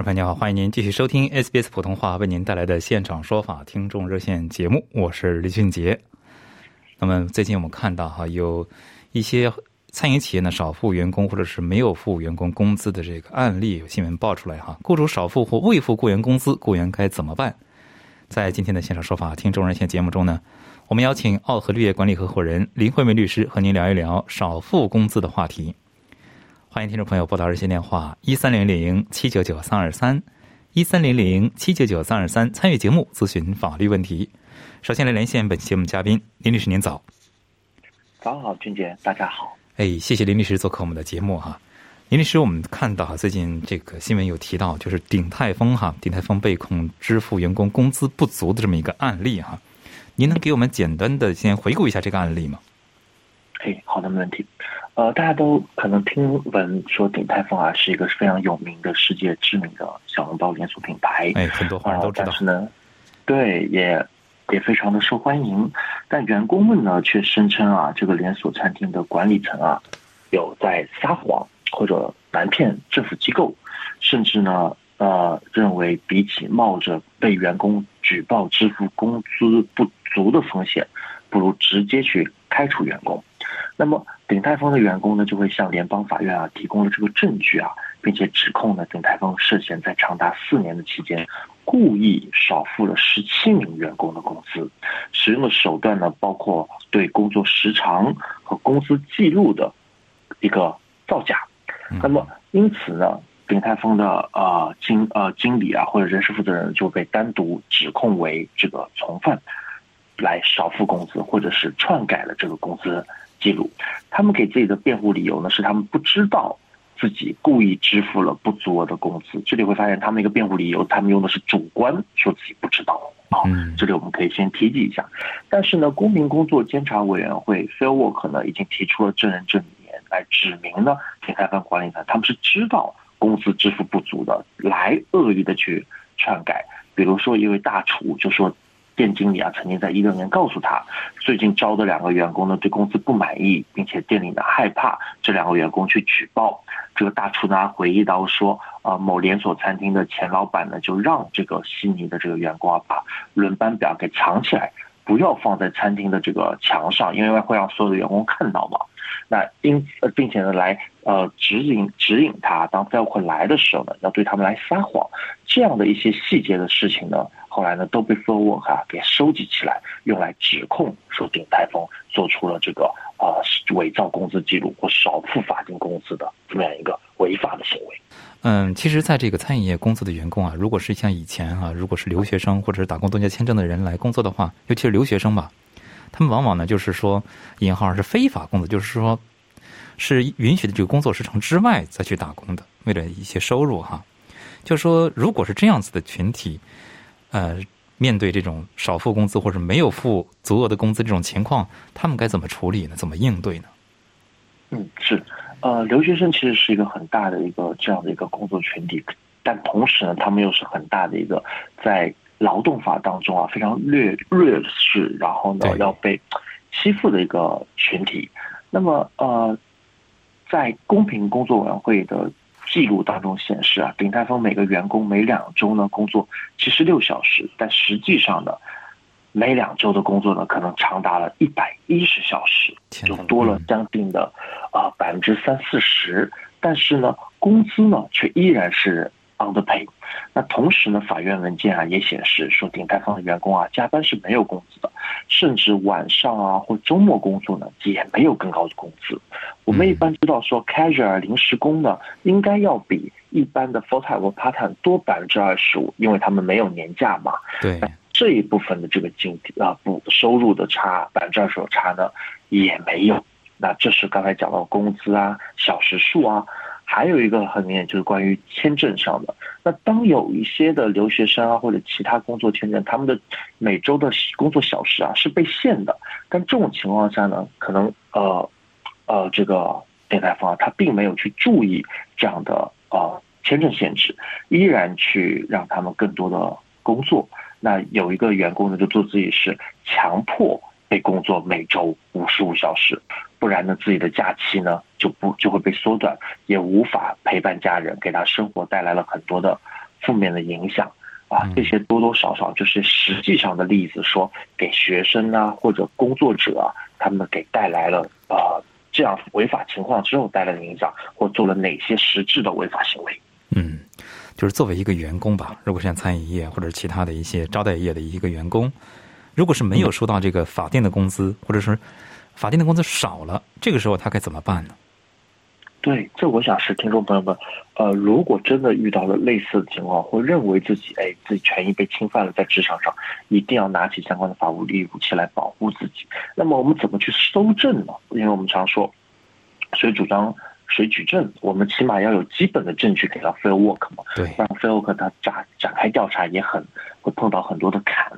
众朋友好，欢迎您继续收听 SBS 普通话为您带来的现场说法听众热线节目，我是李俊杰。那么最近我们看到哈，有一些餐饮企业呢少付员工或者是没有付员工工资的这个案例，有新闻爆出来哈，雇主少付或未付雇员工资，雇员该怎么办？在今天的现场说法听众热线节目中呢，我们邀请奥和绿业管理合伙人林慧梅律师和您聊一聊少付工资的话题。欢迎听众朋友拨打热线电话一三零零七九九三二三一三零零七九九三二三参与节目咨询法律问题。首先来连线本期节目嘉宾林律师，您早。早好，俊杰，大家好。哎，谢谢林律师做客我们的节目哈。林律师，我们看到哈，最近这个新闻有提到，就是鼎泰丰哈，鼎泰丰被控支付员工工资不足的这么一个案例哈。您能给我们简单的先回顾一下这个案例吗？哎，好的，没问题。呃，大家都可能听闻说鼎泰丰啊是一个非常有名的世界知名的小笼包连锁品牌，哎，很多华人都知道。但是呢，对，也也非常的受欢迎。但员工们呢却声称啊，这个连锁餐厅的管理层啊有在撒谎或者瞒骗政府机构，甚至呢呃认为比起冒着被员工举报支付工资不足的风险，不如直接去开除员工。那么，鼎泰丰的员工呢，就会向联邦法院啊提供了这个证据啊，并且指控呢，鼎泰丰涉嫌在长达四年的期间，故意少付了十七名员工的工资，使用的手段呢，包括对工作时长和工资记录的一个造假。那么，因此呢，鼎泰丰的呃经呃经理啊或者人事负责人就被单独指控为这个从犯，来少付工资，或者是篡改了这个工资。记录，他们给自己的辩护理由呢是他们不知道自己故意支付了不足额的工资。这里会发现他们一个辩护理由，他们用的是主观说自己不知道啊。这里我们可以先提及一下。但是呢，公民工作监察委员会 Fair Work 呢已经提出了证人证言来指明呢，平台方管理层他们是知道工资支付不足的，来恶意的去篡改。比如说一位大厨就说。店经理啊，曾经在一六年告诉他，最近招的两个员工呢对公司不满意，并且店里呢害怕这两个员工去举报。这个大厨呢回忆到说，啊，某连锁餐厅的前老板呢就让这个悉尼的这个员工啊把轮班表给藏起来，不要放在餐厅的这个墙上，因为会让所有的员工看到嘛。那因并且呢来呃指引指引他，当 f a i l 来的时候呢，要对他们来撒谎，这样的一些细节的事情呢。后来呢，都被 f o r w o r k 啊给收集起来，用来指控说鼎泰丰做出了这个啊伪造工资记录或少付法定工资的这么样一个违法的行为。嗯，其实，在这个餐饮业工作的员工啊，如果是像以前啊，如果是留学生或者是打工度假签证的人来工作的话，尤其是留学生吧，他们往往呢就是说引号是非法工作，就是说是允许的这个工作时长之外再去打工的，为了一些收入哈。就是说，如果是这样子的群体。呃，面对这种少付工资或者没有付足额的工资这种情况，他们该怎么处理呢？怎么应对呢？嗯，是，呃，留学生其实是一个很大的一个这样的一个工作群体，但同时呢，他们又是很大的一个在劳动法当中啊非常劣劣势，然后呢要被欺负的一个群体。那么，呃，在公平工作委员会的。记录当中显示啊，鼎泰丰每个员工每两周呢工作七十六小时，但实际上呢，每两周的工作呢可能长达了一百一十小时，就多了将近的啊百分之三四十。但是呢，工资呢却依然是 underpay。那同时呢，法院文件啊也显示说，顶泰方的员工啊加班是没有工资的，甚至晚上啊或周末工作呢也没有更高的工资。我们一般知道说，casual 临时工呢应该要比一般的 full time 或 part time 多百分之二十五，因为他们没有年假嘛。对，这一部分的这个经啊不收入的差百分之二十五差呢也没有。那这是刚才讲到工资啊、小时数啊。还有一个很明显就是关于签证上的。那当有一些的留学生啊或者其他工作签证，他们的每周的工作小时啊是被限的。但这种情况下呢，可能呃呃这个电台方啊，他并没有去注意这样的呃签证限制，依然去让他们更多的工作。那有一个员工呢，就做自己是强迫。被工作每周五十五小时，不然呢，自己的假期呢就不就会被缩短，也无法陪伴家人，给他生活带来了很多的负面的影响啊。这些多多少少就是实际上的例子，说给学生啊或者工作者啊，他们给带来了呃这样违法情况之后带来的影响，或做了哪些实质的违法行为。嗯，就是作为一个员工吧，如果像餐饮业或者其他的一些招待业的一个员工。如果是没有收到这个法定的工资，或者说法定的工资少了，这个时候他该怎么办呢？对，这我想是听众朋友们，呃，如果真的遇到了类似的情况，或认为自己哎自己权益被侵犯了，在职场上，一定要拿起相关的法务利益武器来保护自己。那么我们怎么去搜证呢？因为我们常说谁主张谁举证，我们起码要有基本的证据给到 field work 嘛。对，让 field work 他展展开调查也很会碰到很多的坎。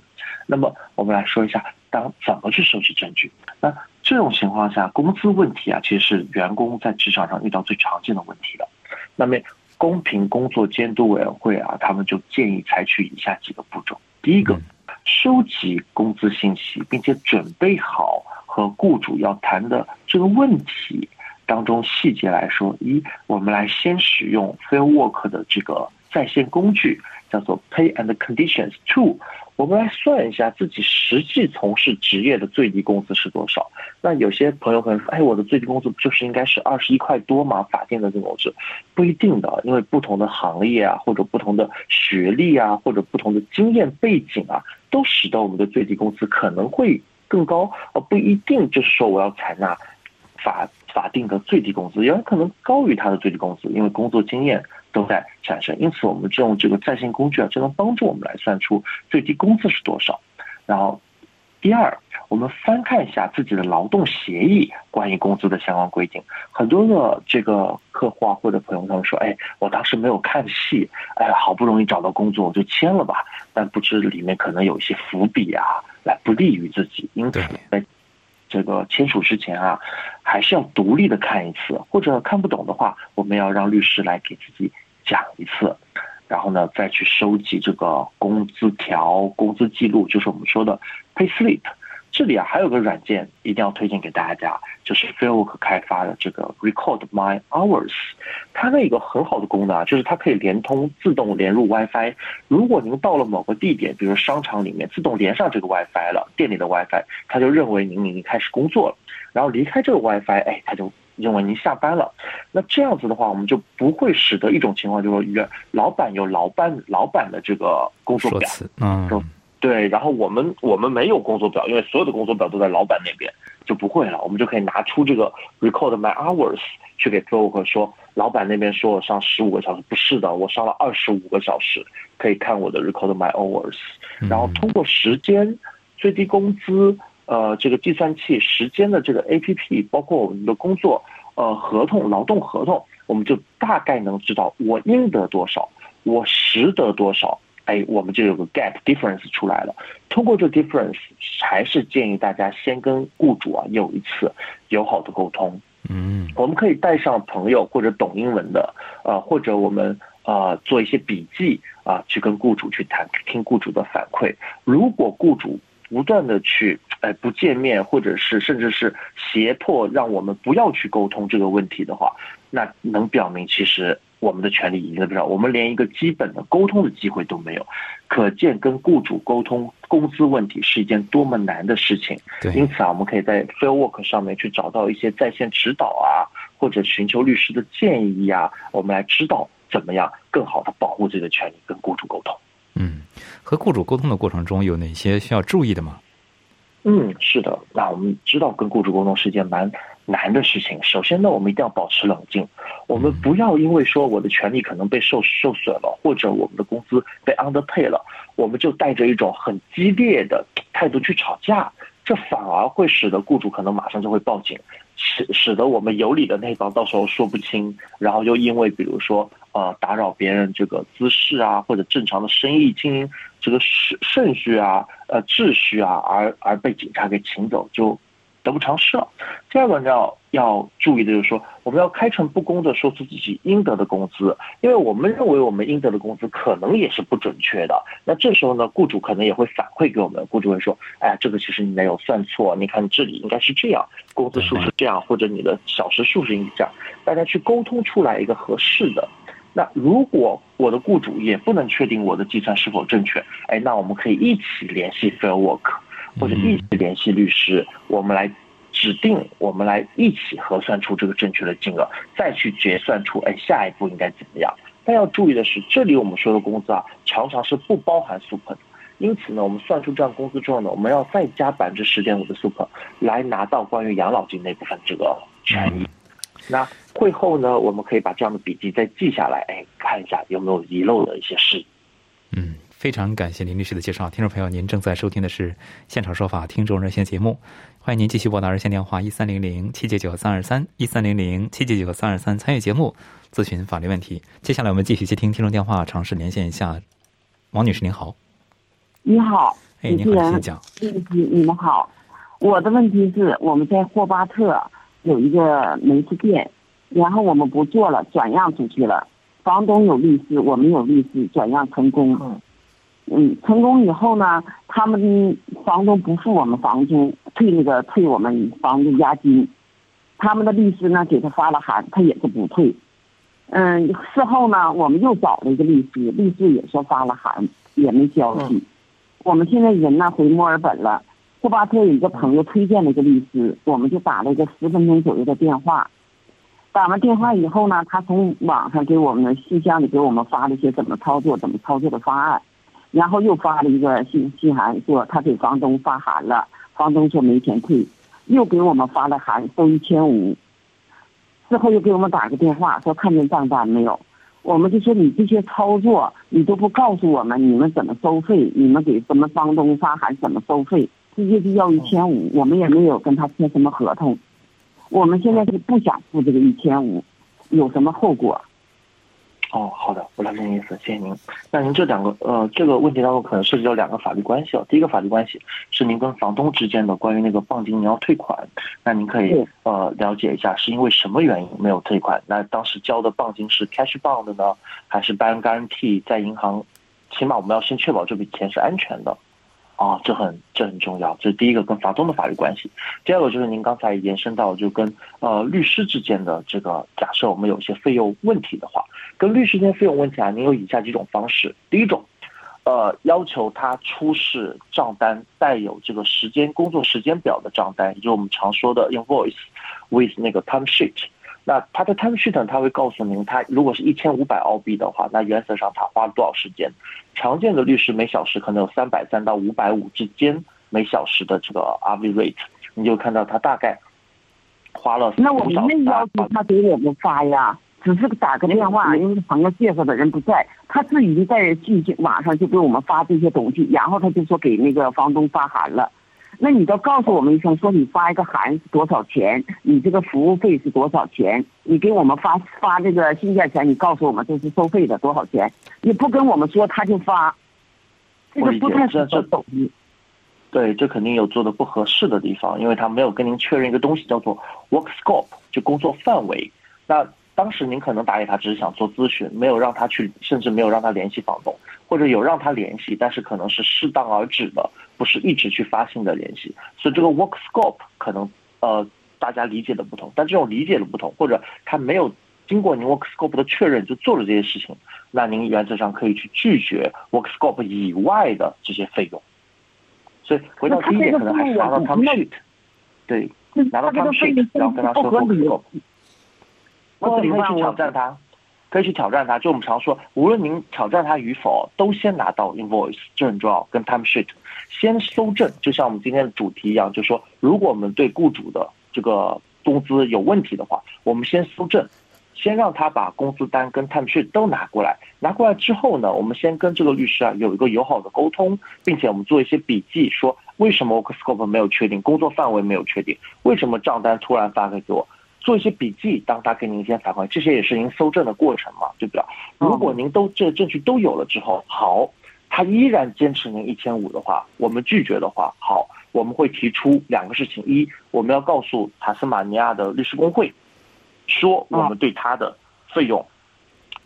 那么我们来说一下，当怎么去收集证据？那这种情况下，工资问题啊，其实是员工在职场上遇到最常见的问题了。那么，公平工作监督委员会啊，他们就建议采取以下几个步骤：第一个，收集工资信息，并且准备好和雇主要谈的这个问题当中细节来说。一，我们来先使用 Fair Work 的这个在线工具，叫做 Pay and Conditions Two。我们来算一下自己实际从事职业的最低工资是多少。那有些朋友可能说：“哎，我的最低工资不就是应该是二十一块多吗？”法定的这种工资不一定的，因为不同的行业啊，或者不同的学历啊，或者不同的经验背景啊，都使得我们的最低工资可能会更高，而不一定就是说我要采纳法法定的最低工资，也有可能高于他的最低工资，因为工作经验。都在产生，因此我们这种这个在线工具啊，就能帮助我们来算出最低工资是多少。然后，第二，我们翻看一下自己的劳动协议关于工资的相关规定。很多的这个客户啊或者朋友他们说：“哎，我当时没有看细，哎，好不容易找到工作我就签了吧。”但不知里面可能有一些伏笔啊，来不利于自己。因此，在这个签署之前啊，还是要独立的看一次，或者看不懂的话，我们要让律师来给自己。讲一次，然后呢，再去收集这个工资条、工资记录，就是我们说的 pay slip。这里啊，还有个软件一定要推荐给大家，就是 Fairwork 开发的这个 Record My Hours。它那个很好的功能啊，就是它可以连通、自动连入 WiFi。如果您到了某个地点，比如商场里面，自动连上这个 WiFi 了，店里的 WiFi，它就认为您已经开始工作了。然后离开这个 WiFi，哎，它就。认为您下班了，那这样子的话，我们就不会使得一种情况，就是原老板有老板老板的这个工作表，嗯，对，然后我们我们没有工作表，因为所有的工作表都在老板那边，就不会了。我们就可以拿出这个 record my hours 去给客户说，老板那边说我上十五个小时，不是的，我上了二十五个小时，可以看我的 record my hours，然后通过时间最低工资。呃，这个计算器时间的这个 A P P，包括我们的工作呃合同、劳动合同，我们就大概能知道我应得多少，我实得多少。哎，我们就有个 gap difference 出来了。通过这 difference，还是建议大家先跟雇主啊有一次友好的沟通。嗯，我们可以带上朋友或者懂英文的，呃，或者我们呃做一些笔记啊，去跟雇主去谈，听雇主的反馈。如果雇主不断的去，哎，不见面，或者是甚至是胁迫让我们不要去沟通这个问题的话，那能表明其实我们的权利已经在不少，我们连一个基本的沟通的机会都没有，可见跟雇主沟通工资问题是一件多么难的事情。对，因此啊，我们可以在 Fair Work 上面去找到一些在线指导啊，或者寻求律师的建议呀，我们来知道怎么样更好的保护自己的权利，跟雇主沟通。嗯，和雇主沟通的过程中有哪些需要注意的吗？嗯，是的。那我们知道跟雇主沟通是一件蛮难的事情。首先呢，我们一定要保持冷静，我们不要因为说我的权利可能被受受损了，或者我们的工资被 underpay 了，我们就带着一种很激烈的态度去吵架，这反而会使得雇主可能马上就会报警。使使得我们有理的那方到时候说不清，然后又因为比如说呃打扰别人这个姿势啊，或者正常的生意经营这个顺顺序啊，呃秩序啊，而而被警察给请走就。得不偿失了。第二个呢要要注意的就是说，我们要开诚布公的说出自己应得的工资，因为我们认为我们应得的工资可能也是不准确的。那这时候呢，雇主可能也会反馈给我们，雇主会说：“哎，这个其实你没有算错，你看这里应该是这样，工资数是这样，或者你的小时数是应这样。”大家去沟通出来一个合适的。那如果我的雇主也不能确定我的计算是否正确，哎，那我们可以一起联系 Fair Work。或者一起联系律师，我们来指定，我们来一起核算出这个正确的金额，再去结算出，哎，下一步应该怎么样？但要注意的是，这里我们说的工资啊，常常是不包含 super 的。因此呢，我们算出这样工资之后呢，我们要再加百分之十点五的 super 来拿到关于养老金那部分这个权益。那会后呢，我们可以把这样的笔记再记下来，哎，看一下有没有遗漏的一些事。嗯。非常感谢林律师的介绍，听众朋友，您正在收听的是《现场说法》听众热线节目，欢迎您继续拨打热线电话一三零零七九九三二三一三零零七九九三二三参与节目咨询法律问题。接下来我们继续接听听众电话，尝试连线一下王女士，您好。你好，哎，你好，请讲。你你们好，我的问题是我们在霍巴特有一个煤气店，然后我们不做了，转让出去了，房东有律师，我们有律师，转让成功。嗯，成功以后呢，他们房东不付我们房租，退那个退我们房子押金。他们的律师呢给他发了函，他也是不退。嗯，事后呢，我们又找了一个律师，律师也说发了函，也没消息。我们现在人呢回墨尔本了，库巴特有一个朋友推荐了一个律师，我们就打了一个十分钟左右的电话。打完电话以后呢，他从网上给我们信箱里给我们发了一些怎么操作、怎么操作的方案。然后又发了一个信信函，说他给房东发函了，房东说没钱退，又给我们发了函收一千五，之后又给我们打个电话说看见账单没有，我们就说你这些操作你都不告诉我们，你们怎么收费？你们给什么房东发函怎么收费？直接就要一千五，我们也没有跟他签什么合同，我们现在是不想付这个一千五，有什么后果？哦，好的，我了解您意思，谢谢您。那您这两个呃，这个问题当中可能涉及到两个法律关系哦。第一个法律关系是您跟房东之间的关于那个棒金，你要退款，那您可以呃了解一下是因为什么原因没有退款？那当时交的棒金是 cash bond 呢，还是 bank guarantee 在银行？起码我们要先确保这笔钱是安全的。啊，这很这很重要，这是第一个跟房东的法律关系。第二个就是您刚才延伸到就跟呃律师之间的这个，假设我们有些费用问题的话，跟律师间费用问题啊，您有以下几种方式。第一种，呃，要求他出示账单带有这个时间工作时间表的账单，也就是我们常说的 invoice with 那个 time sheet。那他的 time sheet 他会告诉您，他如果是一千五百澳币的话，那原则上他花了多少时间？常见的律师每小时可能有三百三到五百五之间每小时的这个 hourly rate，你就看到他大概花了那我们没要求他给我们发呀，只是打个电话，因为朋友介绍的人不在，他自己在进去网上就给我们发这些东西，然后他就说给那个房东发函了。那你都告诉我们一声，说你发一个函是多少钱？你这个服务费是多少钱？你给我们发发这个信件前，你告诉我们这是收费的多少钱？你不跟我们说他就发，这个不太合适。对，这肯定有做的不合适的地方，因为他没有跟您确认一个东西叫做 work scope，就工作范围。那当时您可能打给他只是想做咨询，没有让他去，甚至没有让他联系房东，或者有让他联系，但是可能是适当而止的。不是一直去发信的联系，所以这个 work scope 可能呃大家理解的不同，但这种理解的不同，或者他没有经过您 work scope 的确认就做了这些事情，那您原则上可以去拒绝 work scope 以外的这些费用。所以回到第一点，可能还是拿到 time sheet，对，拿到 time sheet，然后跟他说 work scope，那这里会去挑战他，可以去挑战他。就我们常说，无论您挑战他与否，都先拿到 invoice，这很重要，跟 time sheet 先搜证。就像我们今天的主题一样，就是说，如果我们对雇主的这个工资有问题的话，我们先搜证。先让他把工资单跟 time sheet 都拿过来，拿过来之后呢，我们先跟这个律师啊有一个友好的沟通，并且我们做一些笔记，说为什么 work scope 没有确定，工作范围没有确定，为什么账单突然发给给我，做一些笔记，当他给您一些反馈，这些也是您搜证的过程嘛，对不对？如果您都这证据都有了之后，好，他依然坚持您一千五的话，我们拒绝的话，好，我们会提出两个事情：一，我们要告诉塔斯马尼亚的律师工会。说我们对他的费用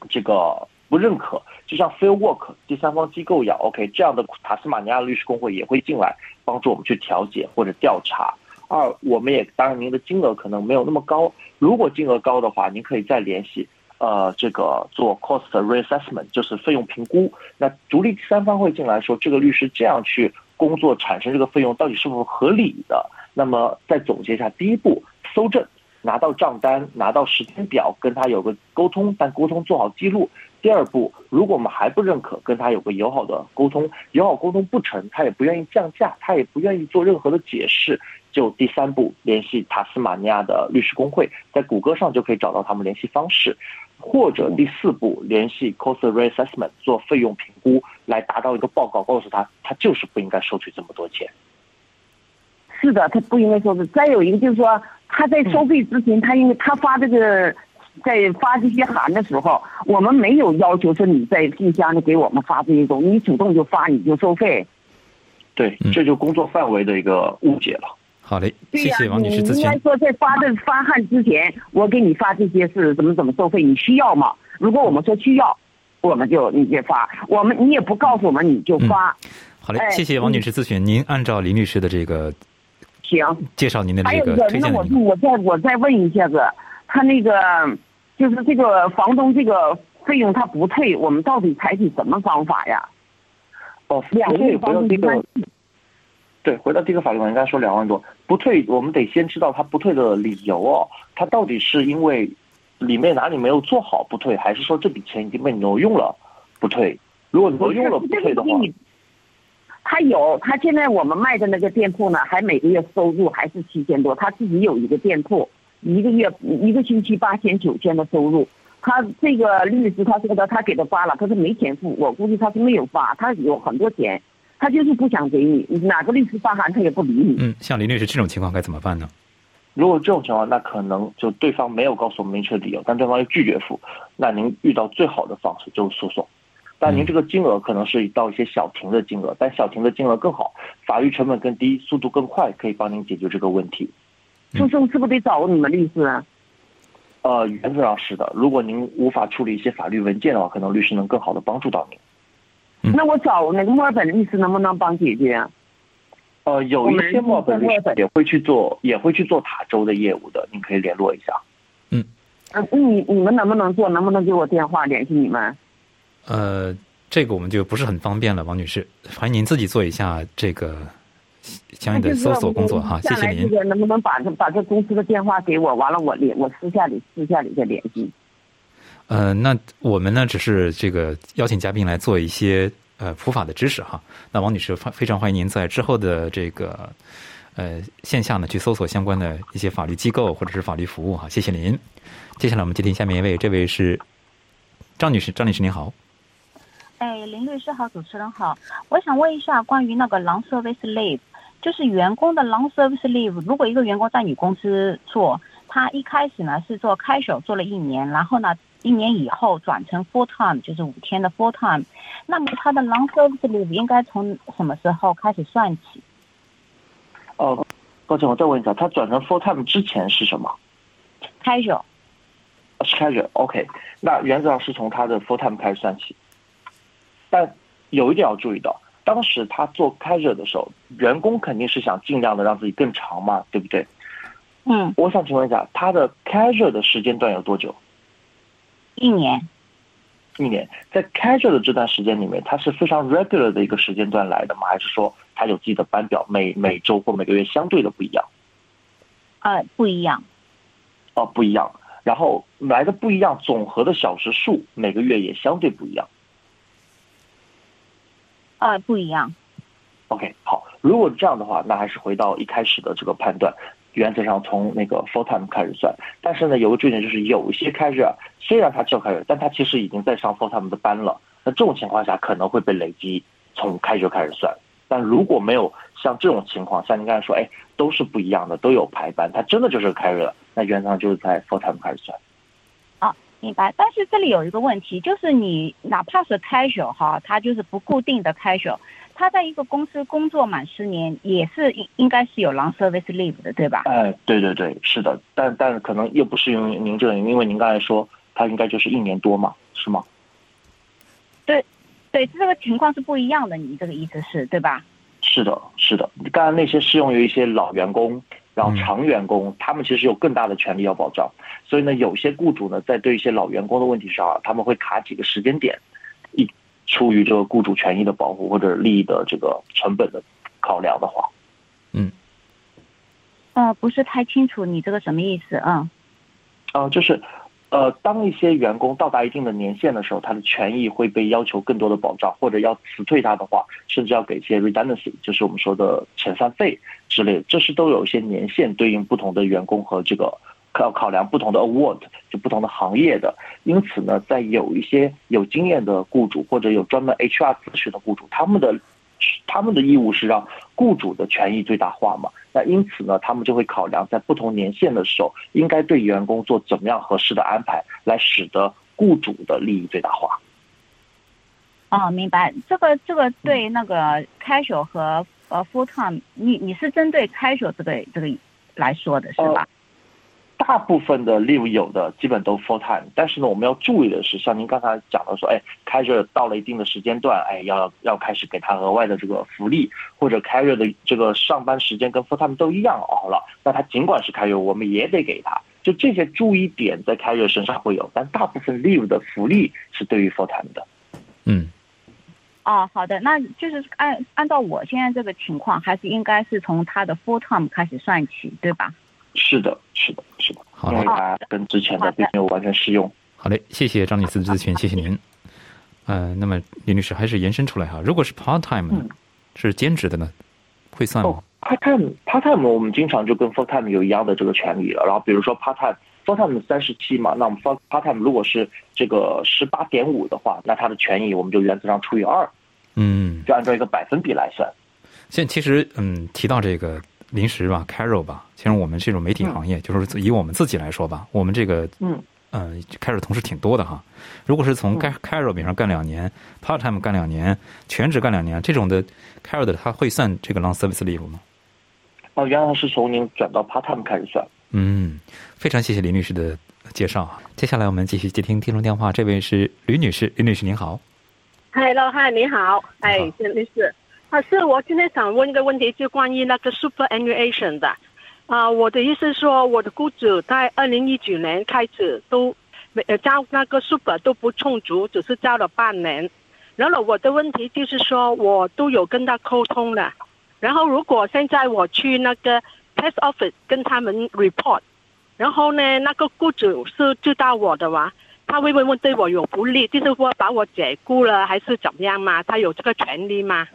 这个不认可，就像 Fair Work 第三方机构一样，OK，这样的塔斯马尼亚律师工会也会进来帮助我们去调解或者调查。二，我们也当然您的金额可能没有那么高，如果金额高的话，您可以再联系呃这个做 Cost Reassessment，就是费用评估。那独立第三方会进来说，这个律师这样去工作产生这个费用到底是否合理的？那么再总结一下，第一步搜证。拿到账单，拿到时间表，跟他有个沟通，但沟通做好记录。第二步，如果我们还不认可，跟他有个友好的沟通，友好沟通不成，他也不愿意降价，他也不愿意做任何的解释，就第三步联系塔斯马尼亚的律师工会，在谷歌上就可以找到他们联系方式，或者第四步联系 cost reassessment 做费用评估，来达到一个报告，告诉他他就是不应该收取这么多钱。是的，他不应该收取。再有一个就是说。他在收费之前，他因为他发这个，在发这些函的时候，我们没有要求说你在信箱里给我们发这些东西，你主动就发你就收费。对，这就工作范围的一个误解了。好嘞，谢谢王女士咨询。应该说在发的发函之前，我给你发这些是怎么怎么收费，你需要吗？如果我们说需要，我们就你就发，我们你也不告诉我们你就发。好嘞，谢谢王女士咨询。您按照林律师的这个。行，介绍您的这个推荐那我我再我再问一下子，他那个就是这个房东这个费用他不退，我们到底采取什么方法呀？哦，两万多。对，回到第一个法律问题，刚才说两万多不退，我们得先知道他不退的理由哦。他到底是因为里面哪里没有做好不退，还是说这笔钱已经被挪用了不退？如果挪用了不退的话。他有，他现在我们卖的那个店铺呢，还每个月收入还是七千多。他自己有一个店铺，一个月一个星期八千九千的收入。他这个律师他说的，他给他发了，他说没钱付。我估计他是没有发，他有很多钱，他就是不想给你。哪个律师发函他也不理你。嗯，像林律师这种情况该怎么办呢？如果这种情况，那可能就对方没有告诉我们明确理由，但对方又拒绝付，那您遇到最好的方式就是诉讼。但您这个金额可能是到一些小庭的金额，但小庭的金额更好，法律成本更低，速度更快，可以帮您解决这个问题。诉讼是不是得找你们律师啊？呃，原则上是的。如果您无法处理一些法律文件的话，可能律师能更好的帮助到您。那我找那个墨尔本律师能不能帮解决啊？呃，有一些墨尔本律师也会去做，也会去做塔州的业务的，您可以联络一下。嗯。嗯，你你们能不能做？能不能给我电话联系你们？呃，这个我们就不是很方便了，王女士，欢迎您自己做一下这个相应的搜索工作哈，谢谢您。能不能把这把这公司的电话给我？完了，我联我私下里私下里再联系。呃，那我们呢，只是这个邀请嘉宾来做一些呃普法的知识哈。那王女士非常欢迎您在之后的这个呃线下呢去搜索相关的一些法律机构或者是法律服务哈，谢谢您。接下来我们接听下面一位，这位是张女士，张女士您好。哎，林律师好，主持人好，我想问一下关于那个 long service leave，就是员工的 long service leave，如果一个员工在你公司做，他一开始呢是做开手做了一年，然后呢一年以后转成 full time，就是五天的 full time，那么他的 long service leave 应该从什么时候开始算起？哦，抱歉，我再问一下，他转成 full time 之前是什么？开手。是开手，OK，那原则上是从他的 full time 开始算起。但有一点要注意到，当时他做开热的时候，员工肯定是想尽量的让自己更长嘛，对不对？嗯。我想请问一下，他的开热的时间段有多久？一年。一年，在开热的这段时间里面，他是非常 regular 的一个时间段来的吗？还是说他有自己的班表，每每周或每个月相对的不一样？呃，不一样。哦，不一样。然后来的不一样，总和的小时数每个月也相对不一样。呃，不一样。OK，好，如果这样的话，那还是回到一开始的这个判断，原则上从那个 full time 开始算。但是呢，有个重点就是，有一些开日虽然他叫开日，但他其实已经在上 full time 的班了。那这种情况下可能会被累积从开学开始算。但如果没有像这种情况，像您刚才说，哎，都是不一样的，都有排班，他真的就是个开日了，那原则上就是在 full time 开始算。明白，但是这里有一个问题，就是你哪怕是 casual 哈，他就是不固定的 casual，他在一个公司工作满十年，也是应应该是有 long service leave 的，对吧？哎，对对对，是的，但但可能又不适用于您这里，因为您刚才说他应该就是一年多嘛，是吗？对，这个情况是不一样的，你这个意思是对吧？是的，是的，刚才那些适用于一些老员工，然后长员工，他们其实有更大的权利要保障。所以呢，有些雇主呢，在对一些老员工的问题上啊，他们会卡几个时间点，一出于这个雇主权益的保护或者利益的这个成本的考量的话，嗯呃，不是太清楚你这个什么意思，啊。啊、就是，呃，当一些员工到达一定的年限的时候，他的权益会被要求更多的保障，或者要辞退他的话，甚至要给一些 redundancy，就是我们说的遣散费之类的，这是都有一些年限对应不同的员工和这个要考量不同的 award，就不同的行业的。因此呢，在有一些有经验的雇主或者有专门 HR 咨询的雇主，他们的他们的义务是让雇主的权益最大化嘛。那因此呢，他们就会考量在不同年限的时候，应该对员工做怎么样合适的安排，来使得雇主的利益最大化。哦，明白。这个这个对那个 casual 和呃 full time，你你是针对 casual 这个这个来说的是吧？大部分的 leave 有的基本都 full time，但是呢，我们要注意的是，像您刚才讲的说，哎，开着到了一定的时间段，哎，要要开始给他额外的这个福利，或者开热的这个上班时间跟 full time 都一样，好了，那他尽管是开热，我们也得给他。就这些注意点在开热身上会有，但大部分 leave 的福利是对于 full time 的。嗯，哦，好的，那就是按按照我现在这个情况，还是应该是从他的 full time 开始算起，对吧？是的，是的，是的，好嘞因为它跟之前的并没有完全适用。好嘞，谢谢张女士的咨询，谢谢您。呃，那么林律师还是延伸出来哈，如果是 part time 是兼职的呢，会算吗哦？，part time part time 我们经常就跟 full time 有一样的这个权利了。然后比如说 part time full time 三十七嘛，那我们 full part time 如果是这个十八点五的话，那它的权益我们就原则上除以二，嗯，就按照一个百分比来算。现在其实嗯，提到这个临时吧，Carol 吧，其实我们这种媒体行业，就是以我们自己来说吧，我们这个嗯呃，Carol 同事挺多的哈。如果是从 Car- Carol 比上干两年，part time 干两年，全职干两年，这种的 Carol 的他会算这个 long service leave 吗？哦，原来是从您转到 part time 开始算。嗯，非常谢谢林律师的介绍啊。接下来我们继续接听听众电话，这位是吕女士，吕女士您好。Hello，嗨，你好，哎你好，郑律师，啊，是我今天想问一个问题，就关于那个 superannuation 的，啊，我的意思是说，我的雇主在二零一九年开始都没呃交那个 super 都不充足，只是交了半年，然后我的问题就是说，我都有跟他沟通了，然后如果现在我去那个 Test office 跟他们 report，然后呢，那个雇主是知道我的哇。他会不会对我有不利？就是说把我解雇了，还是怎么样嘛？他有这个权利吗？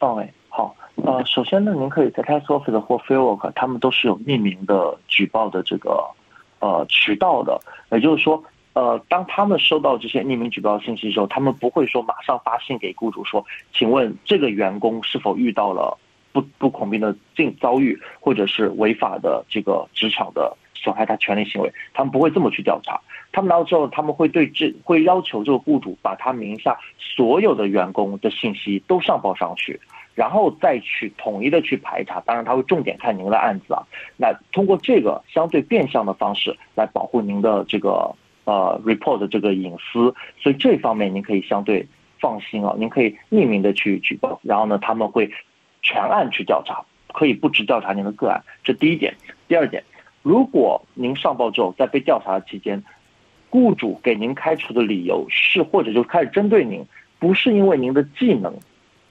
哦，哎，好，呃，首先呢，您可以在 t e s t Office 或 Fieldwork，他们都是有匿名的举报的这个呃渠道的，也就是说，呃，当他们收到这些匿名举报信息的时候，他们不会说马上发信给雇主说，请问这个员工是否遇到了不不公平的境遭遇，或者是违法的这个职场的损害他权利行为，他们不会这么去调查。他们拿到之后，他们会对这会要求这个雇主把他名下所有的员工的信息都上报上去，然后再去统一的去排查。当然，他会重点看您的案子啊。那通过这个相对变相的方式来保护您的这个呃 report 的这个隐私，所以这方面您可以相对放心啊。您可以匿名的去举报，然后呢，他们会全案去调查，可以不只调查您的个案。这第一点。第二点，如果您上报之后，在被调查的期间，雇主给您开除的理由是，或者就开始针对您，不是因为您的技能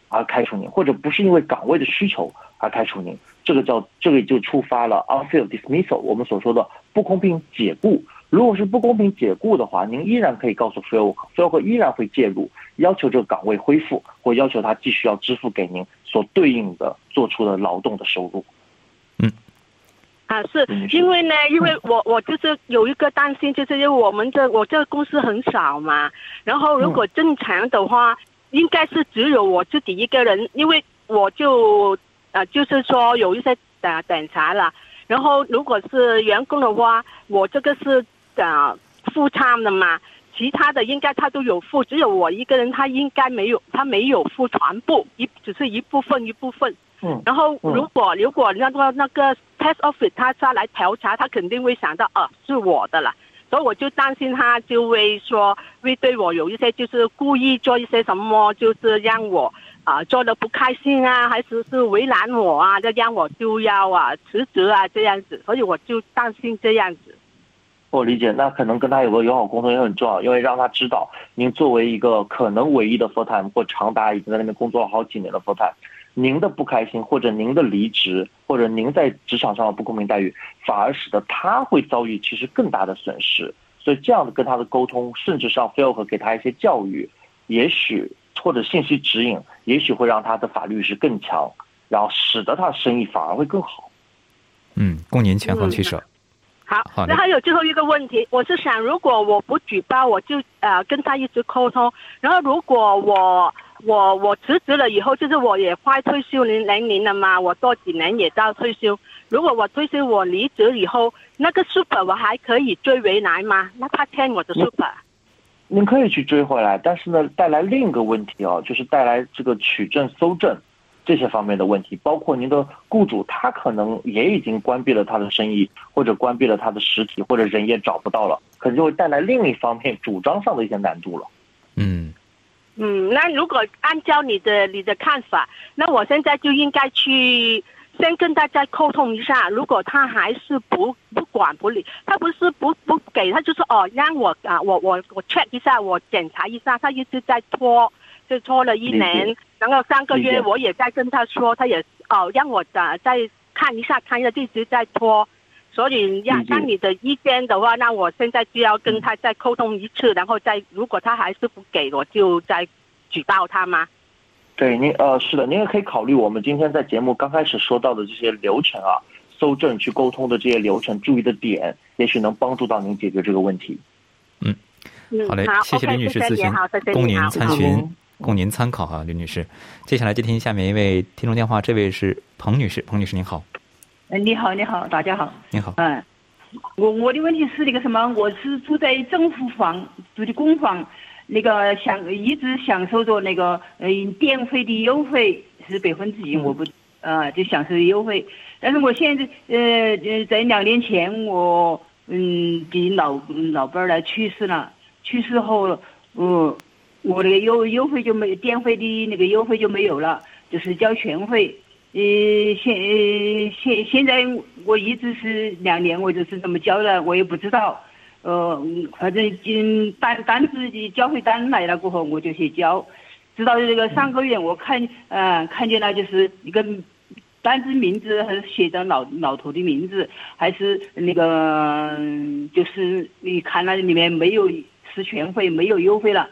而开除您，或者不是因为岗位的需求而开除您，这个叫这个就触发了 unfair dismissal，我们所说的不公平解雇，如果是不公平解雇的话，您依然可以告诉 f i l f i l 依然会介入，要求这个岗位恢复，或要求他继续要支付给您所对应的做出的劳动的收入。嗯啊，是因为呢，因为我我就是有一个担心，就是因为我们这我这个公司很少嘛，然后如果正常的话，应该是只有我自己一个人，因为我就呃就是说有一些呃检查了，然后如果是员工的话，我这个是呃付餐的嘛，其他的应该他都有付，只有我一个人他应该没有，他没有付全部，一只是一部分一部分。嗯，然后如果如果那个那个 test office 他他来调查，他肯定会想到，哦，是我的了，所以我就担心他就会说会对我有一些就是故意做一些什么，就是让我啊做的不开心啊，还是是为难我啊，就让我就要啊辞职啊这样子，所以我就担心这样子。我理解，那可能跟他有个友好沟通也很重要，因为让他知道，您作为一个可能唯一的 full time 或长达已经在那边工作了好几年的 full time。您的不开心，或者您的离职，或者您在职场上的不公平待遇，反而使得他会遭遇其实更大的损失。所以这样的跟他的沟通，甚至是要 feel 和给他一些教育，也许或者信息指引，也许会让他的法律意识更强，然后使得他的生意反而会更好。嗯，供您权衡取舍。好，好那还有最后一个问题，我是想，如果我不举报，我就呃跟他一直沟通，然后如果我我我辞职了以后，就是我也快退休年年龄了嘛，我多几年也到退休。如果我退休，我离职以后，那个 super 我还可以追回来吗？那他欠我的 super，您可以去追回来，但是呢，带来另一个问题哦，就是带来这个取证、搜证这些方面的问题，包括您的雇主他可能也已经关闭了他的生意，或者关闭了他的实体，或者人也找不到了，可能就会带来另一方面主张上的一些难度了。嗯，嗯，那如果按照你的你的看法，那我现在就应该去先跟大家沟通一下。如果他还是不不管不理，他不是不不给，他就是哦让我啊我我我 check 一下，我检查一下，他一直在拖，就拖了一年，然后上个月我也在跟他说，他也哦让我的再看一下，看一下一直在拖。所以让让你的意见的话，那我现在就要跟他再沟通一次，然后再如果他还是不给，我就再举报他吗？对，您呃是的，您也可以考虑我们今天在节目刚开始说到的这些流程啊，搜证去沟通的这些流程，注意的点，也许能帮助到您解决这个问题。嗯，好嘞，谢谢 OK，林女士咨询谢谢你好，谢谢，你供您参询好，供您参考哈，刘女士。接下来接听下面一位听众电话，这位是彭女士，彭女士您好，哎，你好，你好，大家好。你好，嗯，我我的问题是那个什么，我是住在政府房，住的公房，那个享一直享受着那个呃电费的优惠是百分之一，我不呃就享受优惠，但是我现在呃呃在两年前我嗯的老老伴儿呢去世了，去世后呃我那个优优惠就没电费的那个优惠就没有了，就是交全费。呃，现现现在我一直是两年，我就是这么交的，我也不知道，呃，反正嗯单单子的交费单来了过后，我就去交，直到这个上个月我看呃看见了就是一个单子名字还是写着老老头的名字，还是那个就是你看了里面没有是全费没有优惠了，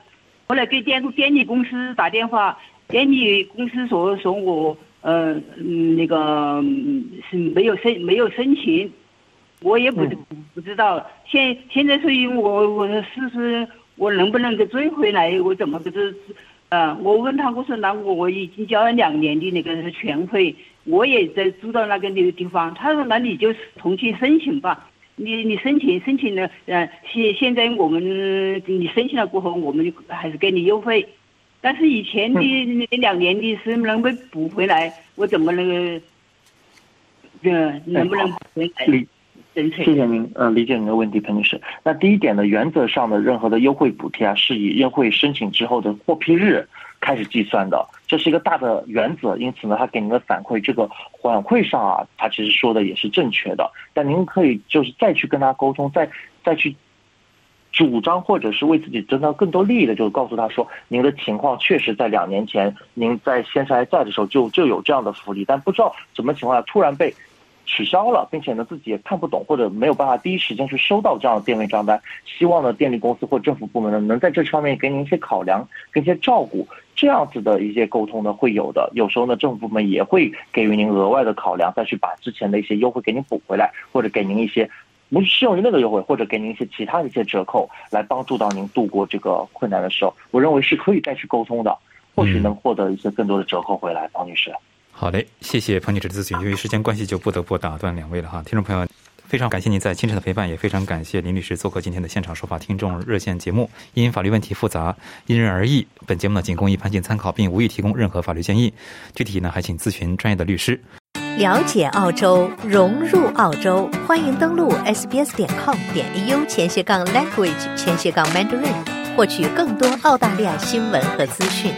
后来给电电力公司打电话，电力公司说说我。呃，嗯，那个嗯是没有申没有申请，我也不知不知道。现现在所以我我试试我能不能给追回来？我怎么个这？呃，我问他，我说那我我已经交了两年的那个是全费，我也在住到那个那个地方。他说那你就重新申请吧。你你申请申请了，呃，现现在我们你申请了过后，我们就还是给你优惠。但是以前的那两年的是能不能补回来，我怎么那个，呃，能不能补回来？谢谢您，呃，理解您的问题，彭女士。那第一点呢，原则上的任何的优惠补贴啊，是以优惠申请之后的获批日开始计算的，这是一个大的原则。因此呢，他给您的反馈，这个反馈上啊，他其实说的也是正确的。但您可以就是再去跟他沟通，再再去。主张或者是为自己争到更多利益的，就是告诉他说，您的情况确实在两年前，您在先生还在的时候就就有这样的福利，但不知道什么情况下突然被取消了，并且呢自己也看不懂或者没有办法第一时间去收到这样的电费账单，希望呢电力公司或政府部门呢能在这方面给您一些考量，跟一些照顾，这样子的一些沟通呢会有的。有时候呢政府部门也会给予您额外的考量，再去把之前的一些优惠给您补回来，或者给您一些不适用于那个优惠，或者给您一些其他的一些折扣，来帮助到您度过这个困难的时候。我认为是可以再去沟通的，或许能获得一些更多的折扣回来，王女士。好嘞，谢谢彭女士的咨询。由于时间关系，就不得不打断两位了哈。听众朋友，非常感谢您在清晨的陪伴，也非常感谢林律师做客今天的现场说法听众热线节目。因法律问题复杂，因人而异，本节目呢仅供一般性参考，并无意提供任何法律建议。具体呢，还请咨询专业的律师。了解澳洲，融入澳洲，欢迎登录 sbs 点 com 点 au 前斜杠 language 前斜杠 mandarin，获取更多澳大利亚新闻和资讯。